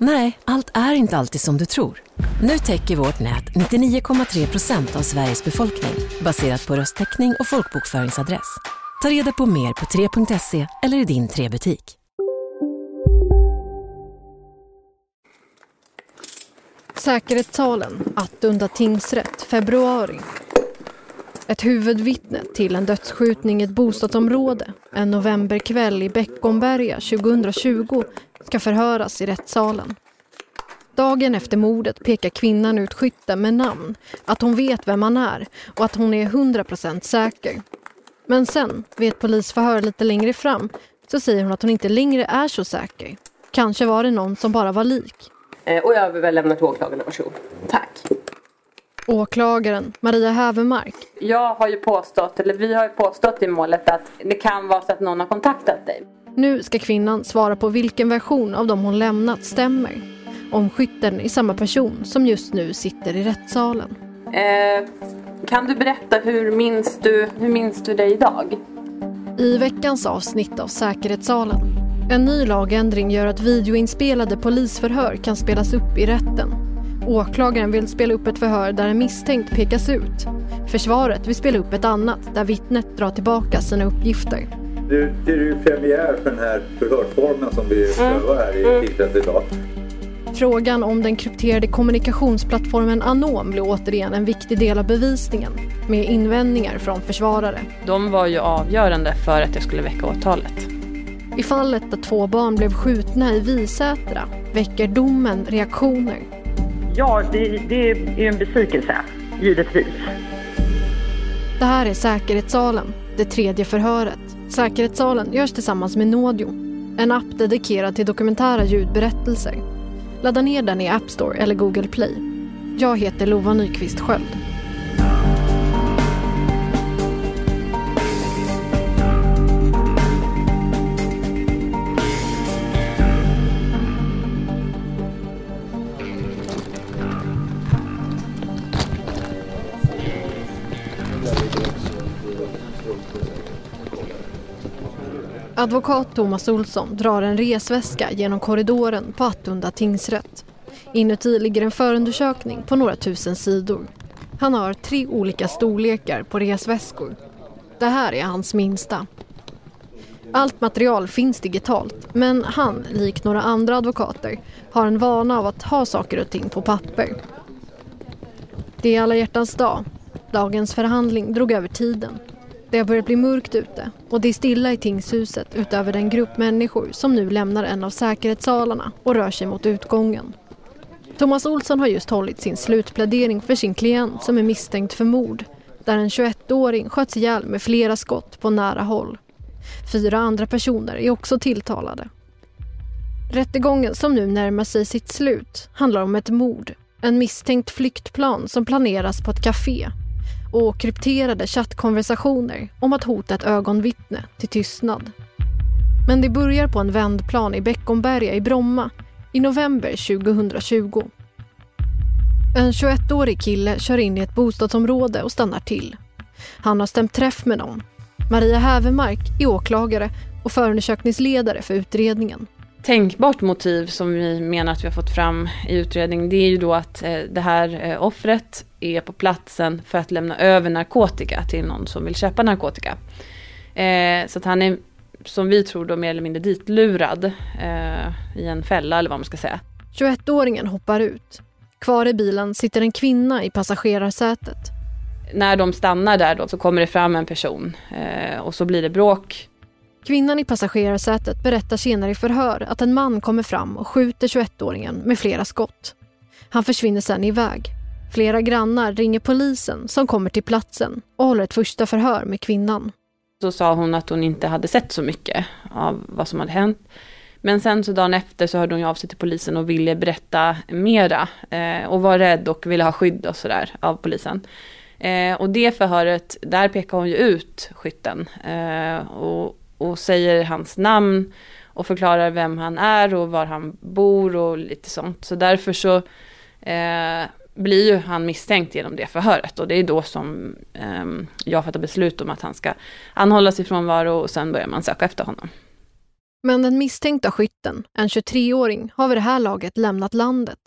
Nej, allt är inte alltid som du tror. Nu täcker vårt nät 99,3 procent av Sveriges befolkning baserat på röstteckning och folkbokföringsadress. Ta reda på mer på 3.se eller i din 3-butik. Säkerhetssalen, Attunda tingsrätt, februari. Ett huvudvittne till en dödsskjutning i ett bostadsområde en novemberkväll i Beckomberga 2020 ska förhöras i rättssalen. Dagen efter mordet pekar kvinnan ut skytten med namn, att hon vet vem han är och att hon är 100% säker. Men sen, vid ett polisförhör lite längre fram, så säger hon att hon inte längre är så säker. Kanske var det någon som bara var lik. Eh, Och jag överlämnar till åklagaren, varsågod. Tack. Åklagaren, Maria Hävermark, Jag har ju påstått, eller vi har ju påstått i målet att det kan vara så att någon har kontaktat dig. Nu ska kvinnan svara på vilken version av dem hon lämnat stämmer. Om skytten är samma person som just nu sitter i rättssalen. Eh, kan du berätta hur minns du, hur minns du dig idag? I veckans avsnitt av Säkerhetssalen. En ny lagändring gör att videoinspelade polisförhör kan spelas upp i rätten. Åklagaren vill spela upp ett förhör där en misstänkt pekas ut. Försvaret vill spela upp ett annat där vittnet drar tillbaka sina uppgifter. Nu det är det ju premiär för den här förhörsformen som vi prövar här i tingsrätten idag. Frågan om den krypterade kommunikationsplattformen Anom blir återigen en viktig del av bevisningen med invändningar från försvarare. De var ju avgörande för att jag skulle väcka åtalet. I fallet där två barn blev skjutna i Visätra väcker domen reaktioner. Ja, det, det är en besvikelse, givetvis. Det här är Säkerhetssalen, det tredje förhöret. Säkerhetssalen görs tillsammans med Nodio, en app dedikerad till dokumentära ljudberättelser. Ladda ner den i App Store eller Google Play. Jag heter Lova Nyqvist Sköld. Advokat Thomas Olsson drar en resväska genom korridoren på Attunda tingsrätt. Inuti ligger en förundersökning på några tusen sidor. Han har tre olika storlekar på resväskor. Det här är hans minsta. Allt material finns digitalt men han, likt några andra advokater, har en vana av att ha saker och ting på papper. Det är alla hjärtans dag. Dagens förhandling drog över tiden. Det har börjat bli mörkt ute och det är stilla i tingshuset utöver den grupp människor som nu lämnar en av säkerhetssalarna och rör sig mot utgången. Thomas Olsson har just hållit sin slutplädering för sin klient som är misstänkt för mord där en 21-åring sköts ihjäl med flera skott på nära håll. Fyra andra personer är också tilltalade. Rättegången som nu närmar sig sitt slut handlar om ett mord, en misstänkt flyktplan som planeras på ett café och krypterade chattkonversationer om att hota ett ögonvittne till tystnad. Men det börjar på en vändplan i Beckomberga i Bromma i november 2020. En 21-årig kille kör in i ett bostadsområde och stannar till. Han har stämt träff med någon. Maria Hävermark är åklagare och förundersökningsledare för utredningen. Tänkbart motiv som vi menar att vi har fått fram i utredningen det är ju då att eh, det här eh, offret är på platsen för att lämna över narkotika till någon som vill köpa narkotika. Eh, så att han är, som vi tror då, mer eller mindre ditlurad eh, i en fälla eller vad man ska säga. 21-åringen hoppar ut. Kvar i bilen sitter en kvinna i passagerarsätet. När de stannar där då så kommer det fram en person eh, och så blir det bråk Kvinnan i passagerarsätet berättar senare i förhör att en man kommer fram och skjuter 21-åringen med flera skott. Han försvinner sedan iväg. Flera grannar ringer polisen som kommer till platsen och håller ett första förhör med kvinnan. Så sa hon att hon inte hade sett så mycket av vad som hade hänt. Men sen så dagen efter så hörde hon av sig till polisen och ville berätta mera. Eh, och var rädd och ville ha skydd och sådär av polisen. Eh, och det förhöret, där pekar hon ju ut skytten. Eh, och, och säger hans namn och förklarar vem han är och var han bor och lite sånt. Så därför så eh, blir ju han misstänkt genom det förhöret och det är då som eh, jag fattar beslut om att han ska anhållas i frånvaro och sen börjar man söka efter honom. Men den misstänkta skytten, en 23-åring, har vid det här laget lämnat landet.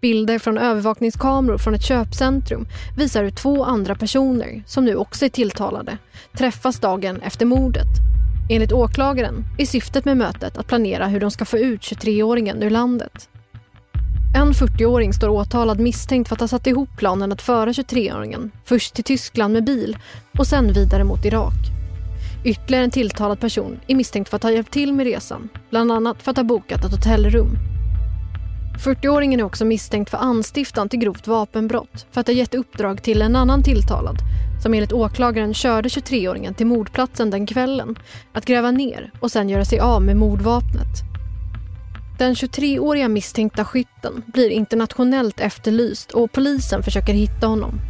Bilder från övervakningskameror från ett köpcentrum visar hur två andra personer, som nu också är tilltalade, träffas dagen efter mordet. Enligt åklagaren är syftet med mötet att planera hur de ska få ut 23-åringen ur landet. En 40-åring står åtalad misstänkt för att ha satt ihop planen att föra 23-åringen först till Tyskland med bil och sen vidare mot Irak. Ytterligare en tilltalad person är misstänkt för att ha hjälpt till med resan, bland annat för att ha bokat ett hotellrum. 40-åringen är också misstänkt för anstiftan till grovt vapenbrott för att ha gett uppdrag till en annan tilltalad som enligt åklagaren körde 23-åringen till mordplatsen den kvällen att gräva ner och sen göra sig av med mordvapnet. Den 23-åriga misstänkta skytten blir internationellt efterlyst och polisen försöker hitta honom.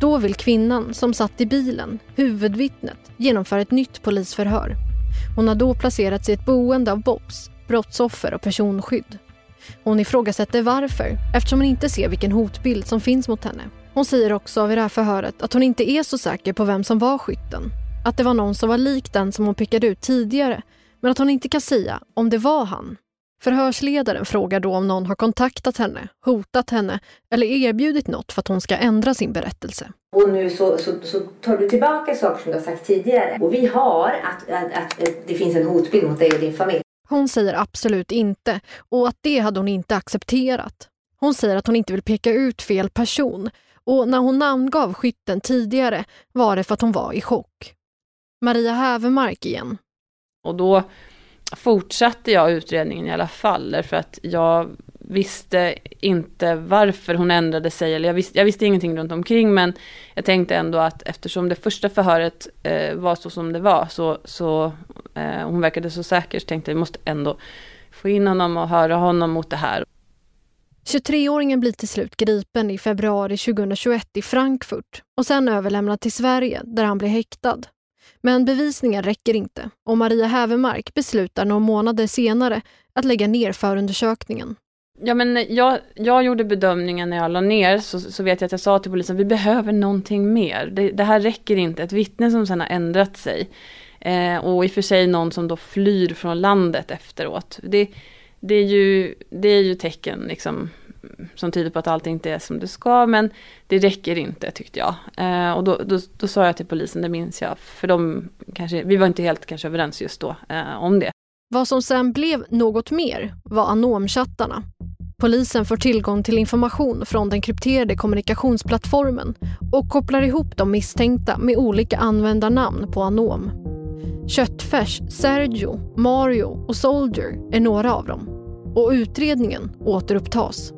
Då vill kvinnan som satt i bilen, huvudvittnet, genomföra ett nytt polisförhör. Hon har då placerats i ett boende av BOPS, brottsoffer och personskydd. Hon ifrågasätter varför, eftersom hon inte ser vilken hotbild som finns mot henne. Hon säger också vid det här förhöret att hon inte är så säker på vem som var skytten. Att det var någon som var lik den som hon pekade ut tidigare, men att hon inte kan säga om det var han. Förhörsledaren frågar då om någon har kontaktat henne, hotat henne eller erbjudit något för att hon ska ändra sin berättelse. Och nu så, så, så tar du tillbaka saker som du har sagt tidigare. Och vi har att, att, att, det finns en hotbild mot dig och din familj. Hon säger absolut inte och att det hade hon inte accepterat. Hon säger att hon inte vill peka ut fel person och när hon namngav skytten tidigare var det för att hon var i chock. Maria Hävermark igen. Och då fortsatte jag utredningen i alla fall, därför att jag visste inte varför hon ändrade sig, eller jag visste, jag visste ingenting runt omkring, men jag tänkte ändå att eftersom det första förhöret eh, var så som det var, så, så eh, hon verkade så säker, så tänkte jag vi måste ändå få in honom och höra honom mot det här. 23-åringen blir till slut gripen i februari 2021 i Frankfurt och sen överlämnad till Sverige där han blir häktad. Men bevisningen räcker inte och Maria Hävermark beslutar några månader senare att lägga ner förundersökningen. Ja, men jag, jag gjorde bedömningen när jag la ner, så, så vet jag att jag sa till polisen, vi behöver någonting mer. Det, det här räcker inte. Ett vittne som sedan har ändrat sig. Eh, och i och för sig någon som då flyr från landet efteråt. Det, det, är, ju, det är ju tecken liksom, som tyder på att allt inte är som det ska, men det räcker inte tyckte jag. Eh, och då, då, då, sa jag till polisen, det minns jag, för de kanske, vi var inte helt kanske överens just då eh, om det. Vad som sen blev något mer var anomchattarna. Polisen får tillgång till information från den krypterade kommunikationsplattformen och kopplar ihop de misstänkta med olika användarnamn på Anom. Köttfärs, Sergio, Mario och Soldier är några av dem. Och utredningen återupptas.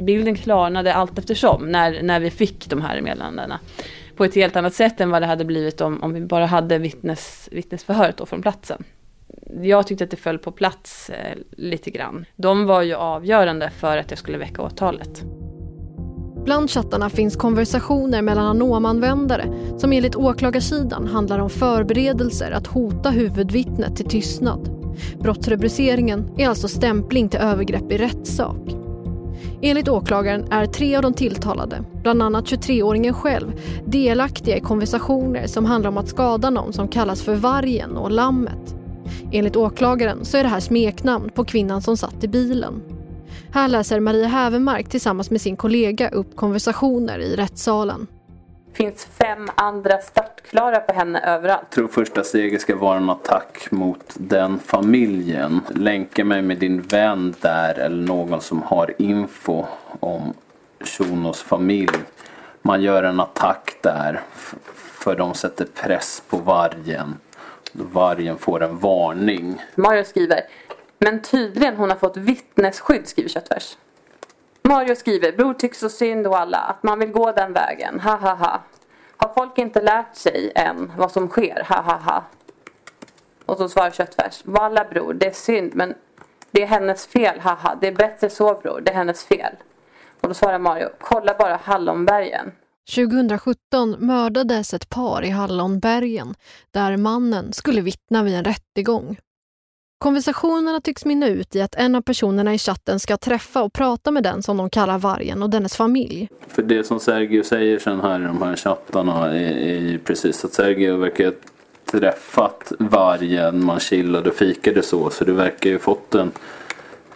Bilden klarnade allt eftersom när, när vi fick de här meddelandena. På ett helt annat sätt än vad det hade blivit om, om vi bara hade vittnes, vittnesförhöret då från platsen. Jag tyckte att det föll på plats eh, lite grann. De var ju avgörande för att jag skulle väcka åtalet. Bland chattarna finns konversationer mellan anomanvändare som enligt åklagarsidan handlar om förberedelser att hota huvudvittnet till tystnad. Brottsrubriceringen är alltså stämpling till övergrepp i rättssak. Enligt åklagaren är tre av de tilltalade, bland annat 23-åringen själv, delaktiga i konversationer som handlar om att skada någon som kallas för Vargen och Lammet. Enligt åklagaren så är det här smeknamn på kvinnan som satt i bilen. Här läser Maria Hävermark tillsammans med sin kollega upp konversationer i rättssalen. Finns fem andra startklara på henne överallt. Jag tror första steget ska vara en attack mot den familjen. Länka mig med din vän där eller någon som har info om Shunos familj. Man gör en attack där för de sätter press på vargen vargen får en varning. Mario skriver, men tydligen hon har fått vittnesskydd, skriver Köttfärs. Mario skriver, bror tycks så synd och alla, att man vill gå den vägen, ha ha ha. Har folk inte lärt sig än vad som sker, ha ha ha. Och så svarar Köttfärs, valla bror, det är synd men det är hennes fel, haha. Det är bättre så bror, det är hennes fel. Och då svarar Mario, kolla bara Hallonbergen. 2017 mördades ett par i Hallonbergen där mannen skulle vittna vid en rättegång. Konversationerna tycks mynna ut i att en av personerna i chatten ska träffa och prata med den som de kallar vargen och dennes familj. För det som Sergio säger sen här i de här chattarna är, är ju precis att Sergio verkar träffat vargen, man chillade och fikade så, så det verkar ju fått en,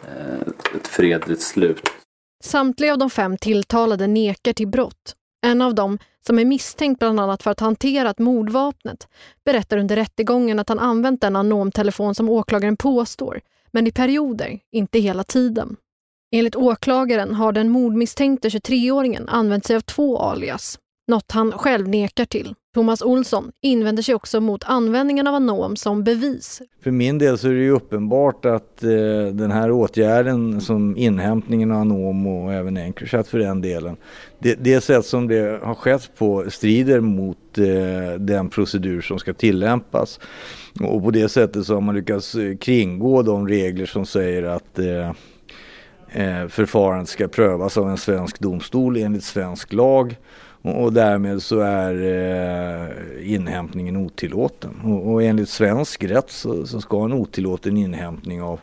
eh, ett fredligt slut. Samtliga av de fem tilltalade nekar till brott. En av dem, som är misstänkt bland annat för att ha hanterat mordvapnet, berättar under rättegången att han använt den anomtelefon som åklagaren påstår, men i perioder, inte hela tiden. Enligt åklagaren har den mordmisstänkte 23-åringen använt sig av två alias, något han själv nekar till. Thomas Olsson invänder sig också mot användningen av anom som bevis. För min del så är det ju uppenbart att eh, den här åtgärden som inhämtningen av anom och även Encrochat för den delen, det, det sätt som det har skett på strider mot eh, den procedur som ska tillämpas. Och på det sättet så har man lyckats eh, kringgå de regler som säger att eh, eh, förfarandet ska prövas av en svensk domstol enligt svensk lag och därmed så är eh, inhämtningen otillåten. Och, och enligt svensk rätt så, så, ska en otillåten inhämtning av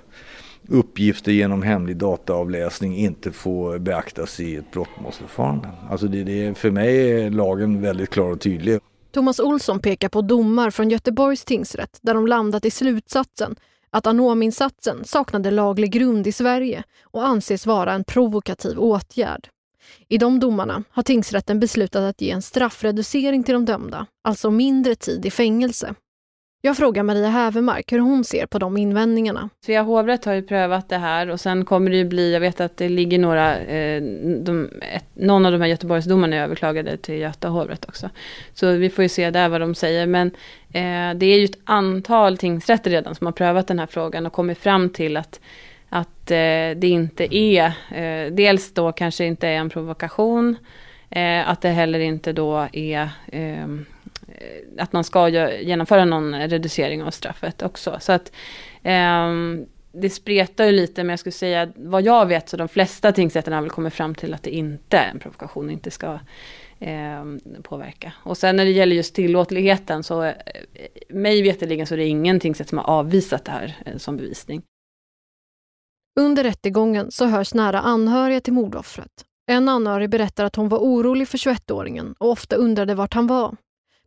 uppgifter genom hemlig dataavläsning inte få beaktas i ett brottmålsförfarande. Alltså det, det, för mig är lagen väldigt klar och tydlig. Thomas Olsson pekar på domar från Göteborgs tingsrätt där de landat i slutsatsen att anominsatsen saknade laglig grund i Sverige och anses vara en provokativ åtgärd. I de domarna har tingsrätten beslutat att ge en straffreducering till de dömda, alltså mindre tid i fängelse. Jag frågar Maria Hävermark hur hon ser på de invändningarna. Svea hovrätt har ju prövat det här och sen kommer det ju bli, jag vet att det ligger några, eh, de, ett, någon av de här Göteborgsdomarna är överklagade till Göta hovrätt också. Så vi får ju se där vad de säger. Men eh, det är ju ett antal tingsrätter redan som har prövat den här frågan och kommit fram till att att eh, det inte är, eh, dels då kanske inte är en provokation, eh, att det heller inte då är ehm, eh, att man ska genomföra någon reducering av straffet också. Så att ehm, det spretar ju lite, men jag skulle säga vad jag vet så de flesta tingsrätterna har väl kommit fram till att det inte är en provokation, inte ska eh, påverka. Och sen när det gäller just tillåtligheten så eh, mig veterligen så är det ingen tingsrätt som har avvisat det här eh, som bevisning. Under rättegången så hörs nära anhöriga till mordoffret. En anhörig berättar att hon var orolig för 21-åringen och ofta undrade vart han var.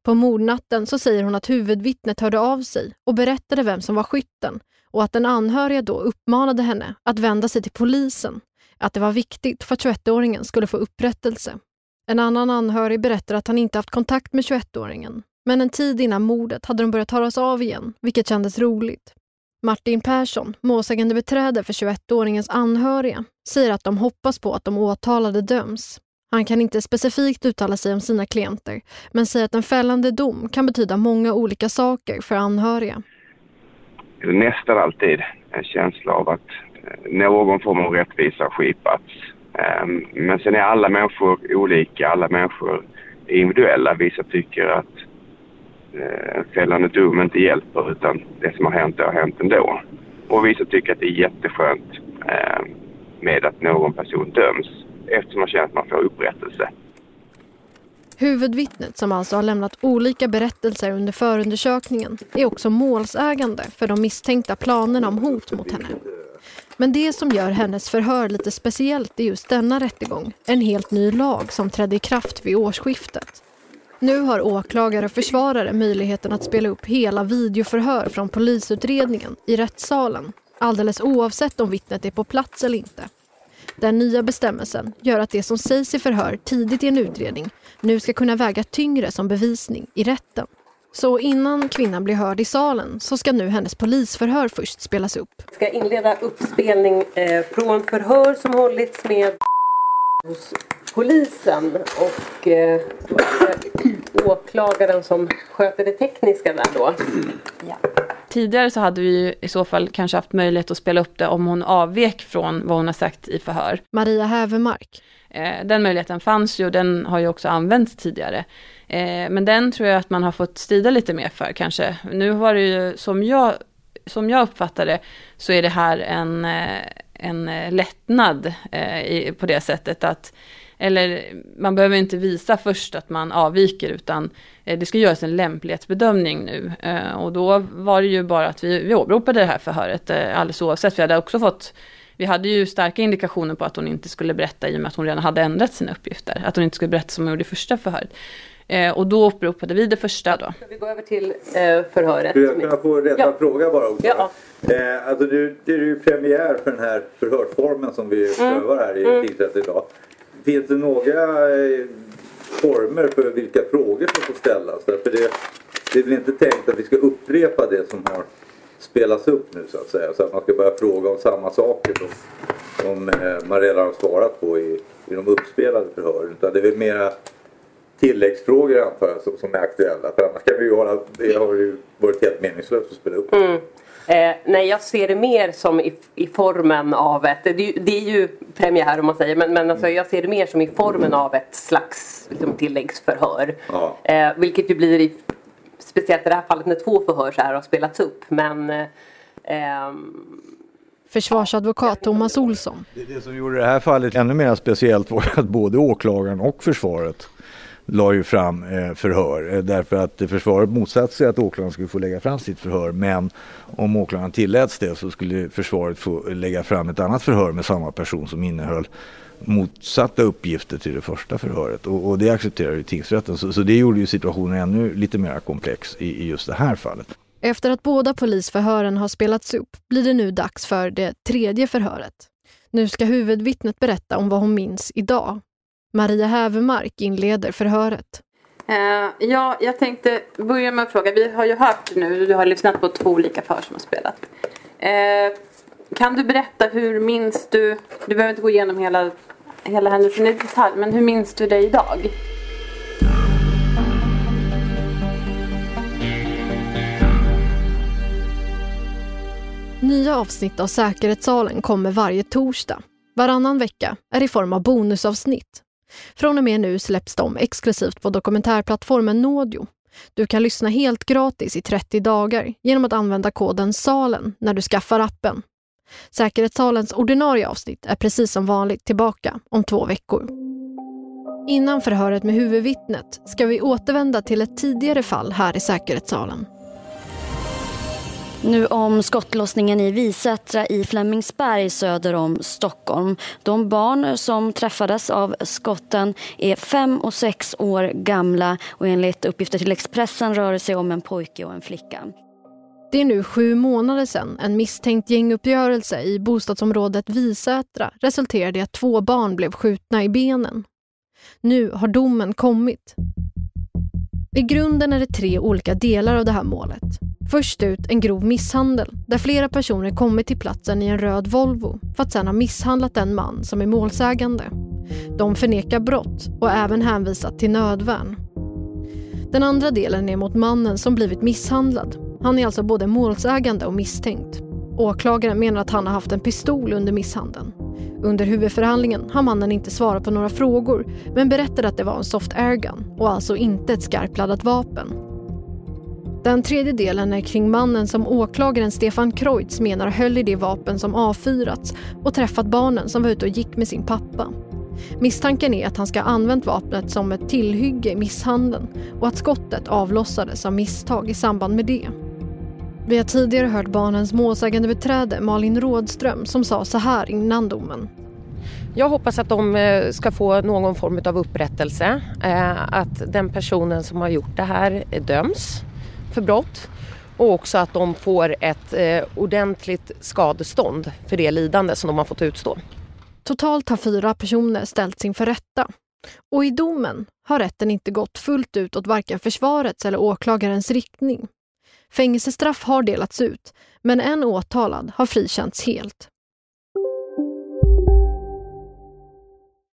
På mordnatten så säger hon att huvudvittnet hörde av sig och berättade vem som var skytten och att den anhöriga då uppmanade henne att vända sig till polisen. Att det var viktigt för att 21-åringen skulle få upprättelse. En annan anhörig berättar att han inte haft kontakt med 21-åringen. Men en tid innan mordet hade de börjat höras av igen, vilket kändes roligt. Martin Persson, målsägande beträde för 21-åringens anhöriga, säger att de hoppas på att de åtalade döms. Han kan inte specifikt uttala sig om sina klienter, men säger att en fällande dom kan betyda många olika saker för anhöriga. Det Nästan alltid en känsla av att eh, någon form av rättvisa har skipats. Ehm, men sen är alla människor olika, alla människor är individuella. Vissa tycker att eh, fällande dom inte hjälper utan det som har hänt det har hänt ändå. Och vissa tycker att det är jätteskönt eh, med att någon person döms eftersom man känner att man får upprättelse. Huvudvittnet, som alltså har lämnat olika berättelser under förundersökningen, är också målsägande för de misstänkta planerna om hot mot henne. Men det som gör hennes förhör lite speciellt i just denna rättegång en helt ny lag som trädde i kraft vid årsskiftet. Nu har åklagare och försvarare möjligheten att spela upp hela videoförhör från polisutredningen i rättssalen, alldeles oavsett om vittnet är på plats eller inte. Den nya bestämmelsen gör att det som sägs i förhör tidigt i en utredning nu ska kunna väga tyngre som bevisning i rätten. Så innan kvinnan blir hörd i salen så ska nu hennes polisförhör först spelas upp. Jag ska inleda uppspelning eh, från förhör som hållits med hos polisen och eh, åklagaren som sköter det tekniska där då? Ja. Tidigare så hade vi i så fall kanske haft möjlighet att spela upp det om hon avvek från vad hon har sagt i förhör. Maria Hävermark. Eh, den möjligheten fanns ju och den har ju också använts tidigare. Eh, men den tror jag att man har fått strida lite mer för kanske. Nu var det ju som jag, som jag uppfattar det så är det här en, eh, en lättnad på det sättet att eller man behöver inte visa först att man avviker utan det ska göras en lämplighetsbedömning nu. Och då var det ju bara att vi, vi åberopade det här förhöret alldeles oavsett. Vi hade också fått vi hade ju starka indikationer på att hon inte skulle berätta i och med att hon redan hade ändrat sina uppgifter. Att hon inte skulle berätta som hon gjorde i första förhöret. Eh, och då upprepade vi det första då. Ska vi gå över till eh, förhöret? Skulle jag kunna få rätta ja. fråga bara? Också? Ja. Eh, alltså det, det är ju premiär för den här förhörsformen som vi mm. prövar här i mm. tingsrätten idag. Finns det några eh, former för vilka frågor som får ställas? För det, det är väl inte tänkt att vi ska upprepa det som har spelas upp nu så att säga. Så att man ska börja fråga om samma saker som, som eh, man redan har svarat på i, i de uppspelade förhören. Utan det är väl mera tilläggsfrågor antar jag som, som är aktuella. För annars kan vi ju hålla, det har ju varit helt meningslöst att spela upp. Mm. Eh, nej, jag ser det mer som i, i formen av ett, det, det, är ju premiär om man säger, men, men alltså, jag ser det mer som i formen av ett slags liksom, tilläggsförhör. Ja. Eh, vilket ju blir i speciellt i det här fallet när två förhör så här har spelats upp. Men, eh, Försvarsadvokat Thomas Olsson. Det, det som gjorde det här fallet ännu mer speciellt var att både åklagaren och försvaret la ju fram eh, förhör eh, därför att försvaret motsatte sig att åklagaren skulle få lägga fram sitt förhör men om åklagaren tilläts det så skulle försvaret få lägga fram ett annat förhör med samma person som innehöll motsatta uppgifter till det första förhöret och, och det accepterade ju tingsrätten. Så, så, det gjorde ju situationen ännu lite mer komplex i, i just det här fallet. Efter att båda polisförhören har spelats upp blir det nu dags för det tredje förhöret. Nu ska huvudvittnet berätta om vad hon minns idag. Maria Hävermark inleder förhöret. Uh, ja, jag tänkte börja med att fråga. Vi har ju hört nu, du har lyssnat på två olika förhör som har spelat. Uh, kan du berätta hur minns du, du behöver inte gå igenom hela hela händelsen i detalj, men hur minns du det idag? Nya avsnitt av Säkerhetssalen kommer varje torsdag. Varannan vecka är i form av bonusavsnitt. Från och med nu släpps de exklusivt på dokumentärplattformen Nådio. Du kan lyssna helt gratis i 30 dagar genom att använda koden SALEN när du skaffar appen. Säkerhetssalens ordinarie avsnitt är precis som vanligt tillbaka om två veckor. Innan förhöret med huvudvittnet ska vi återvända till ett tidigare fall här i säkerhetssalen. Nu om skottlossningen i Visättra i Flemingsberg söder om Stockholm. De barn som träffades av skotten är fem och sex år gamla och enligt uppgifter till Expressen rör det sig om en pojke och en flicka. Det är nu sju månader sedan en misstänkt gänguppgörelse i bostadsområdet Visätra resulterade i att två barn blev skjutna i benen. Nu har domen kommit. I grunden är det tre olika delar av det här målet. Först ut en grov misshandel där flera personer kommit till platsen i en röd Volvo för att sedan ha misshandlat den man som är målsägande. De förnekar brott och även hänvisat till nödvärn. Den andra delen är mot mannen som blivit misshandlad han är alltså både målsägande och misstänkt. Åklagaren menar att han har haft en pistol under misshandeln. Under huvudförhandlingen har mannen inte svarat på några frågor men berättade att det var en soft airgun och alltså inte ett skarpladdat vapen. Den tredje delen är kring mannen som åklagaren Stefan Kreutz menar höll i det vapen som avfyrats och träffat barnen som var ute och gick med sin pappa. Misstanken är att han ska ha använt vapnet som ett tillhygge i misshandeln och att skottet avlossades av misstag i samband med det. Vi har tidigare hört barnens målsägande beträde Malin Rådström som sa så här innan domen. Jag hoppas att de eh, ska få någon form av upprättelse. Eh, att den personen som har gjort det här döms för brott och också att de får ett eh, ordentligt skadestånd för det lidande som de har fått utstå. Totalt har fyra personer ställts inför rätta. Och i domen har rätten inte gått fullt ut åt varken försvarets eller åklagarens riktning. Fängelsestraff har delats ut, men en åtalad har frikänts helt.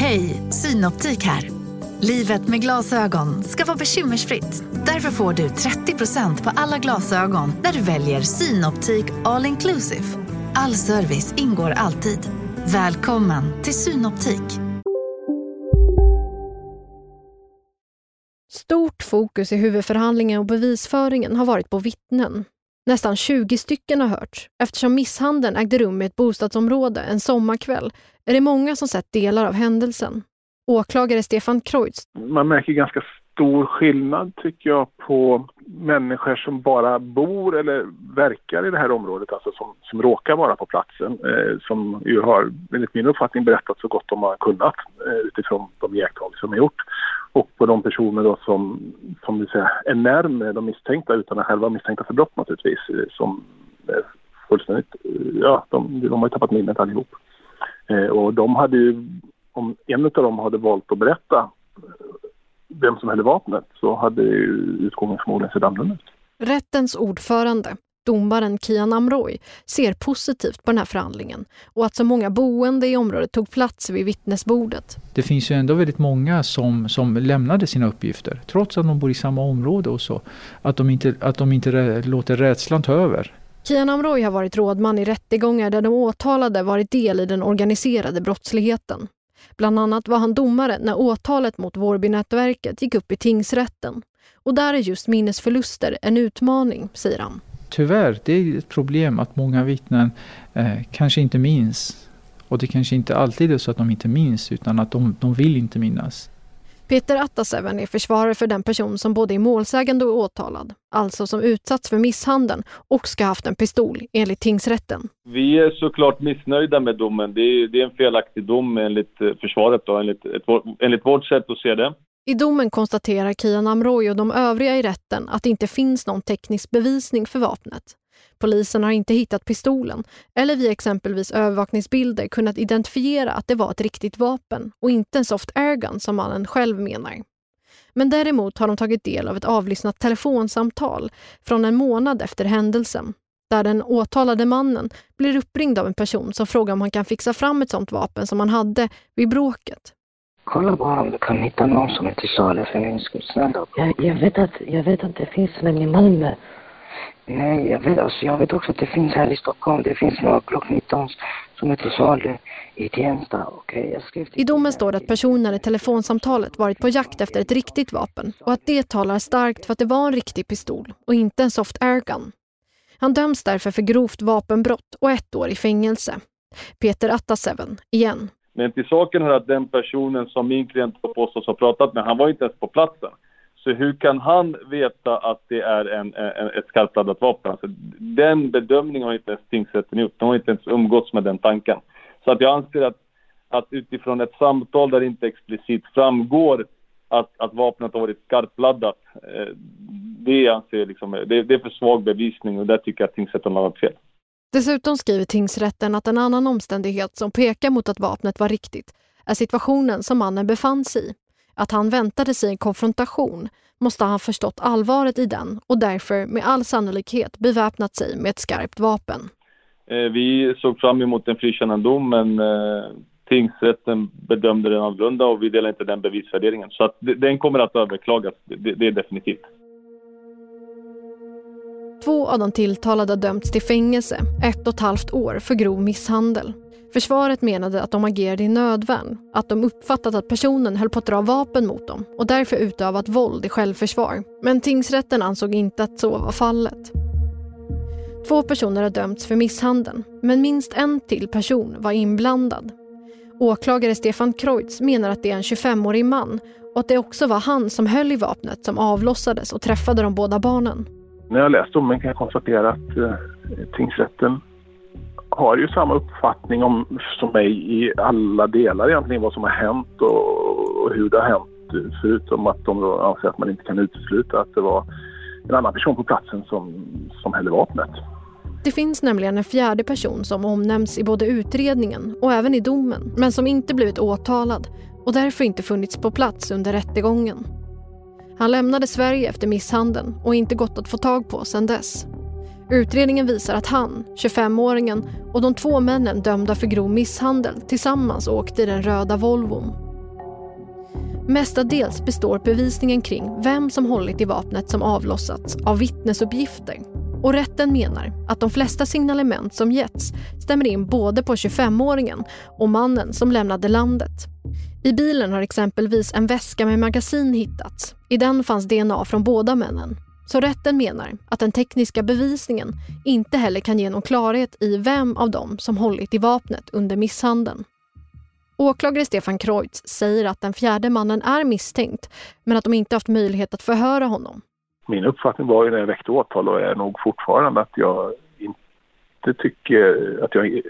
Hej, Synoptik här. Livet med glasögon ska vara bekymmersfritt. Därför får du 30% på alla glasögon när du väljer Synoptik All Inclusive. All service ingår alltid. Välkommen till Synoptik. Stort fokus i huvudförhandlingen och bevisföringen har varit på vittnen. Nästan 20 stycken har hörts. Eftersom misshandeln ägde rum i ett bostadsområde en sommarkväll är det många som sett delar av händelsen. Åklagare Stefan Kreutz. Man märker ganska stor skillnad tycker jag på människor som bara bor eller verkar i det här området, alltså som, som råkar vara på platsen, eh, som ju har enligt min uppfattning berättat så gott de har kunnat eh, utifrån de iakttagelser de har gjort. Och på de personer då som, som vill säga, är närmare de misstänkta utan att själva vara misstänkta för brott naturligtvis, eh, som är fullständigt, eh, ja, de, de har ju tappat minnet allihop. Eh, och de hade ju, om en av dem hade valt att berätta vem som hade vapnet så hade utgången förmodligen sett annorlunda ut. Rättens ordförande, domaren Kian Amroy, ser positivt på den här förhandlingen och att så många boende i området tog plats vid vittnesbordet. Det finns ju ändå väldigt många som, som lämnade sina uppgifter, trots att de bor i samma område och så. Att de inte, att de inte låter rädslan ta över. Kian Amroy har varit rådman i rättegångar där de åtalade varit del i den organiserade brottsligheten. Bland annat var han domare när åtalet mot Vårbynätverket gick upp i tingsrätten. Och där är just minnesförluster en utmaning, säger han. Tyvärr, det är ett problem att många vittnen eh, kanske inte minns. Och det kanske inte alltid är så att de inte minns, utan att de, de vill inte minnas. Peter Attaseven är försvarare för den person som både är målsägande och åtalad, alltså som utsatts för misshandeln och ska ha haft en pistol, enligt tingsrätten. Vi är såklart missnöjda med domen. Det är, det är en felaktig dom enligt eh, försvaret, då, enligt, ett, enligt vårt sätt att se det. I domen konstaterar Kian Amroy och de övriga i rätten att det inte finns någon teknisk bevisning för vapnet. Polisen har inte hittat pistolen eller via exempelvis övervakningsbilder kunnat identifiera att det var ett riktigt vapen och inte en soft airgun som mannen själv menar. Men däremot har de tagit del av ett avlyssnat telefonsamtal från en månad efter händelsen där den åtalade mannen blir uppringd av en person som frågar om han kan fixa fram ett sånt vapen som han hade vid bråket. Kolla bara om du kan hitta någon som är till salu för min skull. Snälla. Jag, jag, vet att, jag vet att det finns en i Malmö Nej, jag vet, alltså, jag vet också att det finns här i Stockholm. Det finns några Glock 19 som är till salu i Tensta. Okay, jag skrev I domen står det att personen i telefonsamtalet varit på jakt efter ett riktigt vapen och att det talar starkt för att det var en riktig pistol och inte en soft airgun. Han döms därför för grovt vapenbrott och ett år i fängelse. Peter Attaseven, igen. Men till saken är att den personen som min klient påstås ha pratat med, han var inte ens på platsen. Så hur kan han veta att det är en, en, ett skarpladdat vapen? Alltså, den bedömningen har inte ens tingsrätten gjort. De har inte ens umgåtts med den tanken. Så att jag anser att, att utifrån ett samtal där det inte explicit framgår att, att vapnet har varit skarpladdat, eh, det anser jag liksom, det, det, är för svag bevisning och där tycker jag att tingsrätten har varit fel. Dessutom skriver tingsrätten att en annan omständighet som pekar mot att vapnet var riktigt är situationen som mannen befann sig i att han väntade sig en konfrontation måste han förstått allvaret i den och därför med all sannolikhet beväpnat sig med ett skarpt vapen. Eh, vi såg fram emot en frikännande dom men eh, tingsrätten bedömde den annorlunda och vi delar inte den bevisvärderingen. Så att den kommer att överklagas, det, det är definitivt. Två av de tilltalade dömts till fängelse, ett och ett halvt år, för grov misshandel. Försvaret menade att de agerade i nödvärn, att de uppfattat att personen höll på att dra vapen mot dem och därför utövat våld i självförsvar. Men tingsrätten ansåg inte att så var fallet. Två personer har dömts för misshandeln, men minst en till person var inblandad. Åklagare Stefan Kreutz menar att det är en 25-årig man och att det också var han som höll i vapnet som avlossades och träffade de båda barnen. När jag läst domen kan jag konstatera att eh, tingsrätten har ju samma uppfattning om, som mig i alla delar egentligen vad som har hänt och, och hur det har hänt. Förutom att de då anser att man inte kan utesluta att det var en annan person på platsen som, som hällde vapnet. Det finns nämligen en fjärde person som omnämns i både utredningen och även i domen, men som inte blivit åtalad och därför inte funnits på plats under rättegången. Han lämnade Sverige efter misshandeln och inte gått att få tag på sedan dess. Utredningen visar att han, 25-åringen och de två männen dömda för grov misshandel tillsammans åkte i den röda Volvon. Mestadels består bevisningen kring vem som hållit i vapnet som avlossats av vittnesuppgifter. Och rätten menar att de flesta signalement som getts stämmer in både på 25-åringen och mannen som lämnade landet. I bilen har exempelvis en väska med magasin hittats. I den fanns DNA från båda männen. Så rätten menar att den tekniska bevisningen inte heller kan ge någon klarhet i vem av dem som hållit i vapnet under misshandeln. Åklagare Stefan Kreutz säger att den fjärde mannen är misstänkt men att de inte haft möjlighet att förhöra honom. Min uppfattning var ju när jag väckte åtal och är nog fortfarande att jag inte tycker att jag...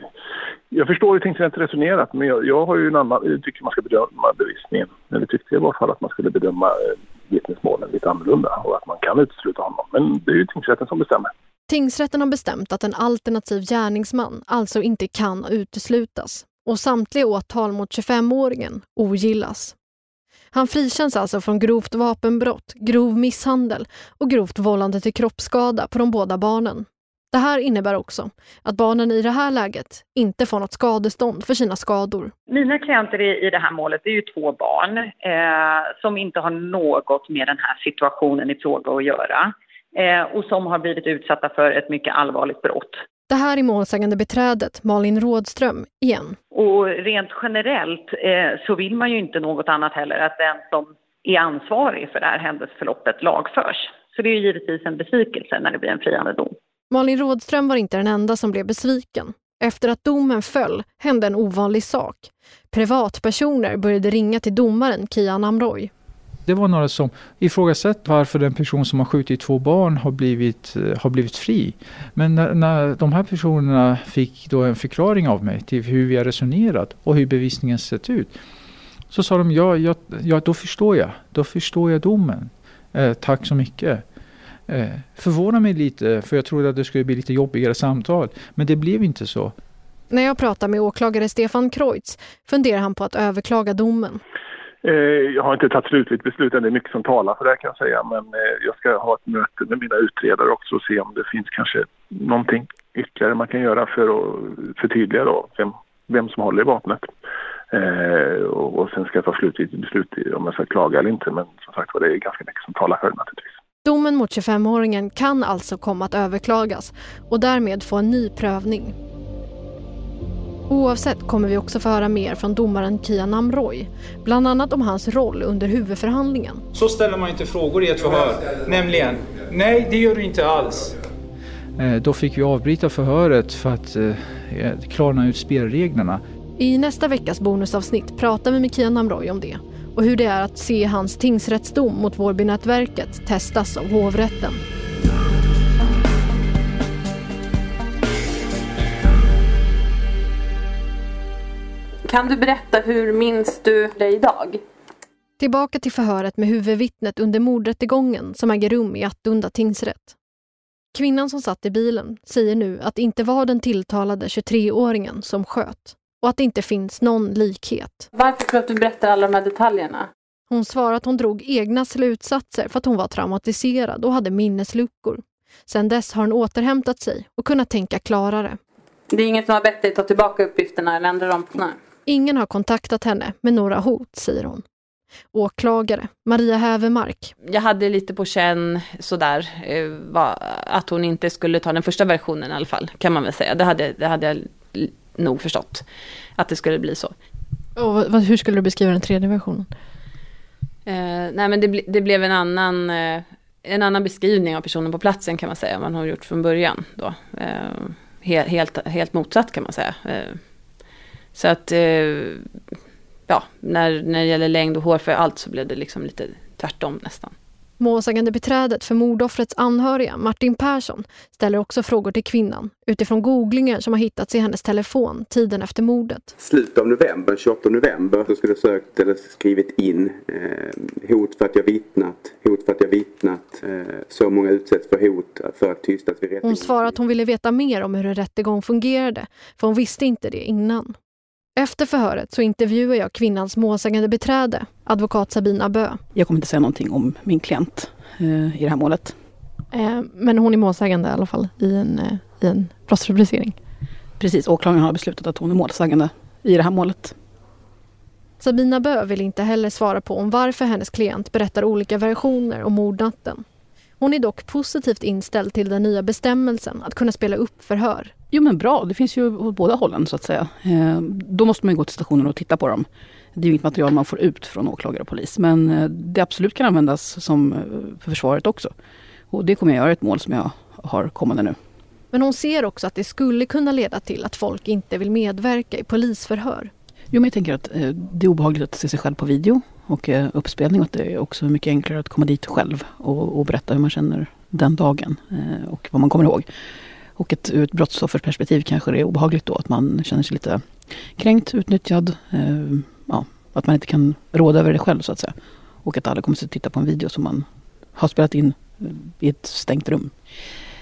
Jag förstår hur tingsrätten resonerat men jag, jag har ju en annan... Jag tycker man ska bedöma bevisningen. Eller tyckte i alla fall att man skulle bedöma eh, vittnesmålen lite annorlunda och att man kan utesluta honom. Men det är ju tingsrätten som bestämmer. Tingsrätten har bestämt att en alternativ gärningsman alltså inte kan uteslutas och samtliga åtal mot 25-åringen ogillas. Han frikänns alltså från grovt vapenbrott, grov misshandel och grovt vållande till kroppsskada på de båda barnen. Det här innebär också att barnen i det här läget inte får något skadestånd för sina skador. Mina klienter i det här målet är ju två barn eh, som inte har något med den här situationen i fråga att göra eh, och som har blivit utsatta för ett mycket allvarligt brott. Det här är målsägande beträdet Malin Rådström igen. Och rent generellt eh, så vill man ju inte något annat heller att den som är ansvarig för det här händelseförloppet lagförs. Så det är givetvis en besvikelse när det blir en friande dom. Malin Rådström var inte den enda som blev besviken. Efter att domen föll hände en ovanlig sak. Privatpersoner började ringa till domaren Kian Amroy. Det var några som ifrågasatte varför den person som har skjutit två barn har blivit, eh, har blivit fri. Men när, när de här personerna fick då en förklaring av mig till hur vi har resonerat och hur bevisningen sett ut. Så sa de, ja, ja, ja då förstår jag. Då förstår jag domen. Eh, tack så mycket. Eh, förvånar mig lite, för jag trodde att det skulle bli lite jobbigare samtal. Men det blev inte så. När jag pratar med åklagare Stefan Kreutz funderar han på att överklaga domen. Eh, jag har inte tagit slutligt beslut än, det är mycket som talar för det kan jag säga. Men eh, jag ska ha ett möte med mina utredare också och se om det finns kanske någonting ytterligare man kan göra för att förtydliga då vem, vem som håller i vapnet. Eh, och, och sen ska jag ta slutligt beslut om jag ska klaga eller inte. Men som sagt var, det är ganska mycket som talar för det naturligtvis. Domen mot 25-åringen kan alltså komma att överklagas och därmed få en ny prövning. Oavsett kommer vi också få höra mer från domaren Kian Amroy, bland annat om hans roll under huvudförhandlingen. Så ställer man inte frågor i ett förhör, nämligen nej, det gör du inte alls. Eh, då fick vi avbryta förhöret för att eh, klarna ut spelreglerna. I nästa veckas bonusavsnitt pratar vi med Kian Amroy om det och hur det är att se hans tingsrättsdom mot Vårbynätverket testas av hovrätten. Kan du berätta hur minns du dig idag? Tillbaka till förhöret med huvudvittnet under mordrättegången som äger rum i Attunda tingsrätt. Kvinnan som satt i bilen säger nu att det inte var den tilltalade 23-åringen som sköt och att det inte finns någon likhet. Varför tror du att du berättar alla de här detaljerna? Hon svarar att hon drog egna slutsatser för att hon var traumatiserad och hade minnesluckor. Sedan dess har hon återhämtat sig och kunnat tänka klarare. Det är ingen som har bett dig ta tillbaka uppgifterna eller ändra dem? Nej. Ingen har kontaktat henne med några hot, säger hon. Åklagare Maria Hävermark. Jag hade lite på känn sådär eh, att hon inte skulle ta den första versionen i alla fall, kan man väl säga. Det hade, det hade jag nog förstått, att det skulle bli så. Och hur skulle du beskriva den tredje versionen? Eh, nej men det, det, blev en annan, eh, en annan beskrivning av personen på platsen kan man säga, man har gjort från början. Då. Eh, helt, helt, helt motsatt kan man säga. Eh, så att, eh, ja, när, när det gäller längd och hår för allt så blev det liksom lite tvärtom nästan. Målsägande beträdet för mordoffrets anhöriga, Martin Persson, ställer också frågor till kvinnan utifrån googlingar som har hittats i hennes telefon tiden efter mordet. Slutet av november, 28 november, så skulle jag sökt eller skrivit in eh, hot för att jag vittnat, hot för att jag vittnat, eh, så många utsätts för hot för att tystas vid rättegång. Hon svarar att hon ville veta mer om hur en rättegång fungerade, för hon visste inte det innan. Efter förhöret så intervjuar jag kvinnans målsägande beträde, advokat Sabina Bö. Jag kommer inte säga någonting om min klient eh, i det här målet. Eh, men hon är målsägande i alla fall i en, eh, i en brottsrubricering. Precis, åklagaren har beslutat att hon är målsägande i det här målet. Sabina Bö vill inte heller svara på om varför hennes klient berättar olika versioner om mordnatten. Hon är dock positivt inställd till den nya bestämmelsen att kunna spela upp förhör. Jo men bra, det finns ju åt båda hållen så att säga. Eh, då måste man gå till stationen och titta på dem. Det är ju inget material man får ut från åklagare och polis. Men eh, det absolut kan användas som eh, för försvaret också. Och det kommer jag göra ett mål som jag har kommande nu. Men hon ser också att det skulle kunna leda till att folk inte vill medverka i polisförhör. Jo men jag tänker att eh, det är obehagligt att se sig själv på video och eh, uppspelning. Och att det är också mycket enklare att komma dit själv och, och berätta hur man känner den dagen eh, och vad man kommer ihåg. Och ett, ur ett brottsofferperspektiv kanske det är obehagligt då att man känner sig lite kränkt, utnyttjad. Eh, ja, att man inte kan råda över det själv så att säga. Och att alla kommer att titta på en video som man har spelat in i ett stängt rum.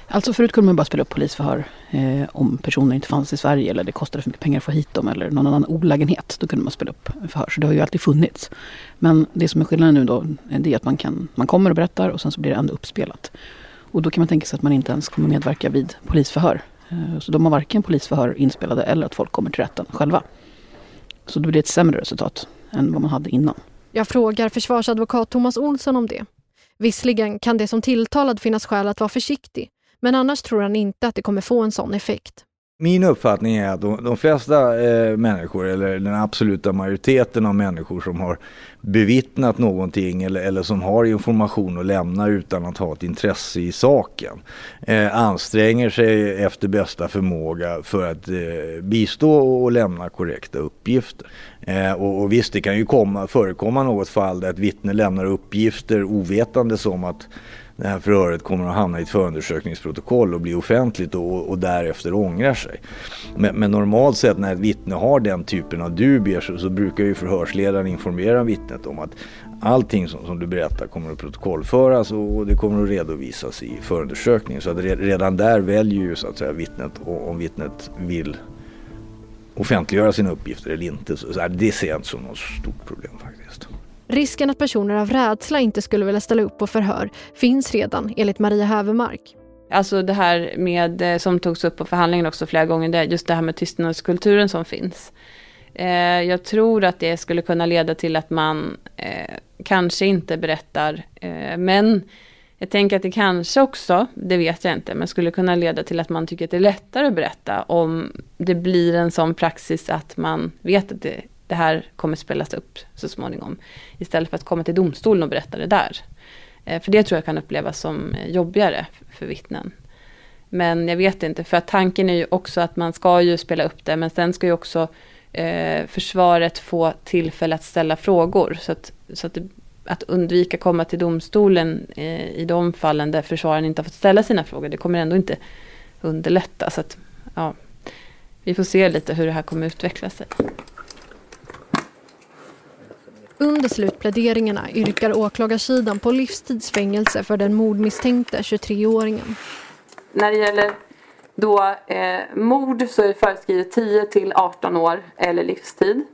Alltså förut kunde man bara spela upp polisförhör eh, om personer inte fanns i Sverige eller det kostade för mycket pengar att få hit dem eller någon annan olägenhet. Då kunde man spela upp förhör. Så det har ju alltid funnits. Men det som är skillnaden nu då, det är att man, kan, man kommer och berättar och sen så blir det ändå uppspelat. Och då kan man tänka sig att man inte ens kommer medverka vid polisförhör. Eh, så de har varken polisförhör inspelade eller att folk kommer till rätten själva. Så då blir det ett sämre resultat än vad man hade innan. Jag frågar försvarsadvokat Thomas Olsson om det. Visserligen kan det som tilltalad finnas skäl att vara försiktig, men annars tror han inte att det kommer få en sån effekt. Min uppfattning är att de, de flesta eh, människor, eller den absoluta majoriteten av människor som har bevittnat någonting eller, eller som har information att lämna utan att ha ett intresse i saken, eh, anstränger sig efter bästa förmåga för att eh, bistå och lämna korrekta uppgifter. Eh, och, och visst, det kan ju komma, förekomma något fall där ett vittne lämnar uppgifter ovetande som att det här förhöret kommer att hamna i ett förundersökningsprotokoll och bli offentligt och, och därefter ångrar sig. Men, men, normalt sett när ett vittne har den typen av dubier så, så brukar ju förhörsledaren informera vittnet om att allting som, som, du berättar kommer att protokollföras och, och det kommer att redovisas i förundersökningen. Så att redan där väljer ju så att säga vittnet om vittnet vill offentliggöra sina uppgifter eller inte. Så, så det ser jag inte som något stort problem faktiskt. Risken att personer av rädsla inte skulle vilja ställa upp på förhör finns redan enligt Maria Hävermark. Alltså det här med, eh, som togs upp på förhandlingen också flera gånger, det, just det här med tystnadskulturen som finns. Eh, jag tror att det skulle kunna leda till att man eh, kanske inte berättar, eh, men jag tänker att det kanske också, det vet jag inte, men skulle kunna leda till att man tycker att det är lättare att berätta om det blir en sån praxis att man vet att det det här kommer spelas upp så småningom. Istället för att komma till domstolen och berätta det där. Eh, för det tror jag kan upplevas som eh, jobbigare för vittnen. Men jag vet inte, för att tanken är ju också att man ska ju spela upp det, men sen ska ju också eh, försvaret få tillfälle att ställa frågor. Så att, så att, det, att undvika komma till domstolen eh, i de fallen där försvararen inte har fått ställa sina frågor, det kommer ändå inte underlätta. Så att, ja, vi får se lite hur det här kommer utveckla sig. Under slutpläderingarna yrkar åklagarsidan på livstidsfängelse för den mordmisstänkte 23-åringen. När det gäller då eh, mord så är det föreskrivet 10 till 18 år eller livstid.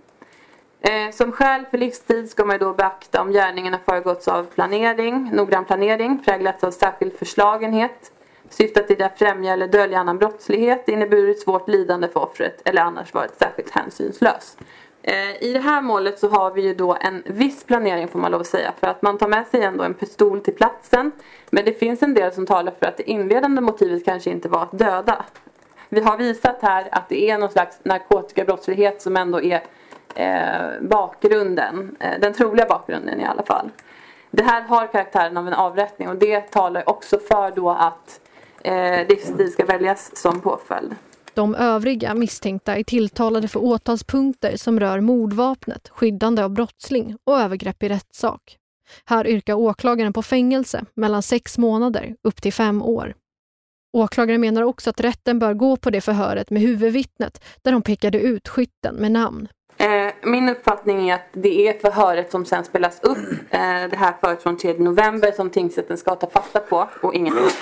Eh, som skäl för livstid ska man då beakta om gärningen har föregåtts av planering, noggrann planering, präglats av särskild förslagenhet, syftat till att främja eller dölja annan brottslighet, inneburit svårt lidande för offret eller annars varit särskilt hänsynslös. Eh, I det här målet så har vi ju då en viss planering får man lov att säga för att man tar med sig ändå en pistol till platsen. Men det finns en del som talar för att det inledande motivet kanske inte var att döda. Vi har visat här att det är någon slags narkotikabrottslighet som ändå är eh, bakgrunden, eh, den troliga bakgrunden i alla fall. Det här har karaktären av en avrättning och det talar också för då att eh, livstid ska väljas som påföljd. De övriga misstänkta är tilltalade för åtalspunkter som rör mordvapnet, skyddande av brottsling och övergrepp i rättssak. Här yrkar åklagaren på fängelse mellan sex månader upp till fem år. Åklagaren menar också att rätten bör gå på det förhöret med huvudvittnet där de pekade ut skytten med namn. Eh, min uppfattning är att det är förhöret som sen spelas upp. Eh, det här förhöret från 3 november som tingsrätten ska ta fasta på och inget annat.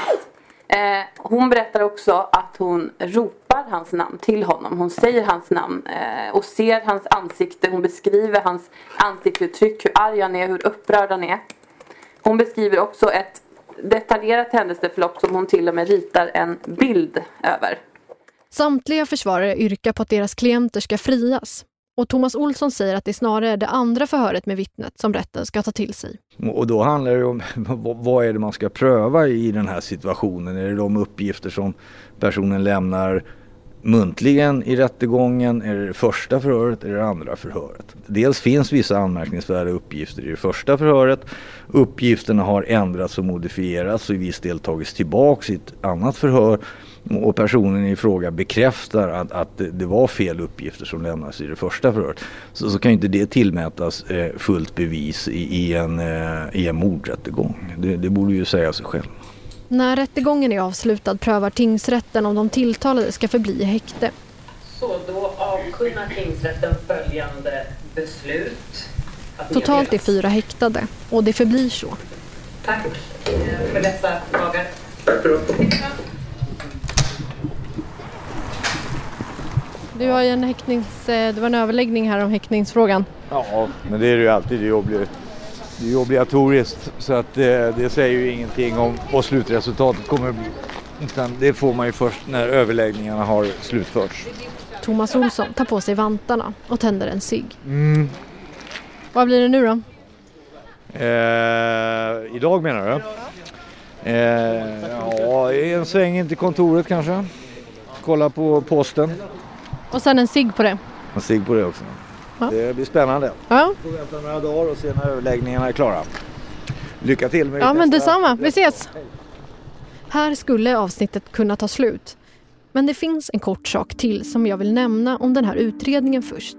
Eh, hon berättar också att hon ropar hans namn till honom. Hon säger hans namn och ser hans ansikte. Hon beskriver hans ansiktsuttryck, hur arg han är, hur upprörd han är. Hon beskriver också ett detaljerat händelseförlopp som hon till och med ritar en bild över. Samtliga försvarare yrkar på att deras klienter ska frias. Och Thomas Olsson säger att det snarare är det andra förhöret med vittnet som rätten ska ta till sig. Och då handlar det om vad är det man ska pröva i den här situationen? Är det de uppgifter som personen lämnar muntligen i rättegången? Är det det första förhöret eller det andra förhöret? Dels finns vissa anmärkningsvärda uppgifter i det första förhöret. Uppgifterna har ändrats och modifierats och i viss del tagits tillbaks i ett annat förhör och personen i fråga bekräftar att, att det var fel uppgifter som lämnades i det första förhöret så, så kan inte det tillmätas eh, fullt bevis i, i en, eh, i en mordrättegång. Det, det borde ju säga sig själv. När rättegången är avslutad prövar tingsrätten om de tilltalade ska förbli i häkte. Så då avkunnar tingsrätten följande beslut. Totalt är fyra häktade och det förblir så. Tack för dessa dagar. Tack för Du har ju en häktnings... Eh, det var en överläggning här om häktningsfrågan. Ja, men det är det ju alltid. Det är, det är ju obligatoriskt så att det, eh, det säger ju ingenting om vad slutresultatet kommer att bli. Utan det får man ju först när överläggningarna har slutförts. Thomas Olsson tar på sig vantarna och tänder en cigg. Mm. Vad blir det nu då? Eh, idag menar du? Eh, ja, en sväng in till kontoret kanske. Kolla på posten. Och sen en cigg på det. En cigg på det också. Det blir spännande. Ja. Får vänta några dagar och se när överläggningarna är klara. Lycka till med Ja men detsamma, vi ses! Här skulle avsnittet kunna ta slut. Men det finns en kort sak till som jag vill nämna om den här utredningen först.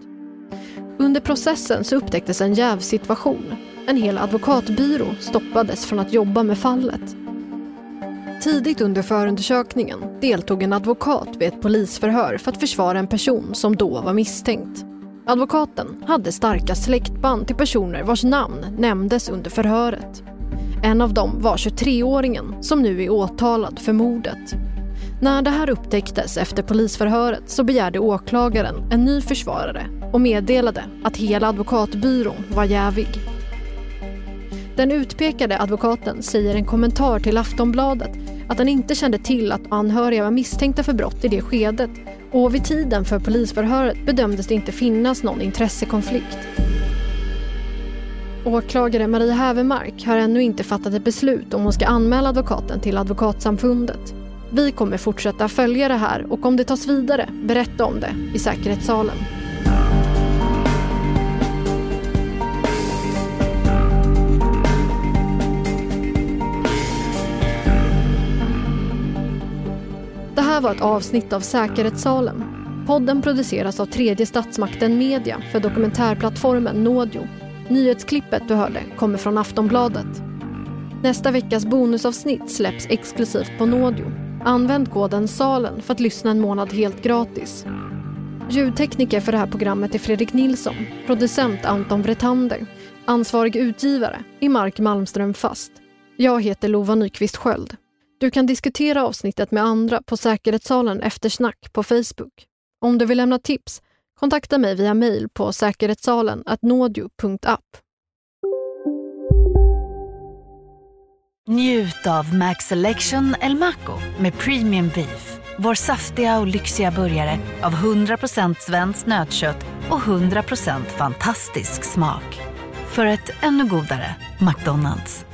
Under processen så upptäcktes en jävsituation. En hel advokatbyrå stoppades från att jobba med fallet. Tidigt under förundersökningen deltog en advokat vid ett polisförhör för att försvara en person som då var misstänkt. Advokaten hade starka släktband till personer vars namn nämndes under förhöret. En av dem var 23-åringen som nu är åtalad för mordet. När det här upptäcktes efter polisförhöret så begärde åklagaren en ny försvarare och meddelade att hela advokatbyrån var jävig. Den utpekade advokaten säger i en kommentar till Aftonbladet att han inte kände till att anhöriga var misstänkta för brott i det skedet och vid tiden för polisförhöret bedömdes det inte finnas någon intressekonflikt. Åklagare Marie Hävermark har ännu inte fattat ett beslut om hon ska anmäla advokaten till Advokatsamfundet. Vi kommer fortsätta följa det här och om det tas vidare, berätta om det i säkerhetssalen. Här var ett avsnitt av Säkerhetssalen. Podden produceras av tredje statsmakten Media för dokumentärplattformen Nådio. Nyhetsklippet du hörde kommer från Aftonbladet. Nästa veckas bonusavsnitt släpps exklusivt på Nådio. Använd koden SALEN för att lyssna en månad helt gratis. Ljudtekniker för det här programmet är Fredrik Nilsson, producent Anton Vretander, ansvarig utgivare är Mark Malmström Fast. Jag heter Lova Nyqvist Sköld. Du kan diskutera avsnittet med andra på Säkerhetssalen Eftersnack på Facebook. Om du vill lämna tips, kontakta mig via mejl på säkerhetssalen nådio.app. Njut av Max Selection El Maco med Premium Beef. Vår saftiga och lyxiga burgare av 100% svenskt nötkött och 100% fantastisk smak. För ett ännu godare McDonalds.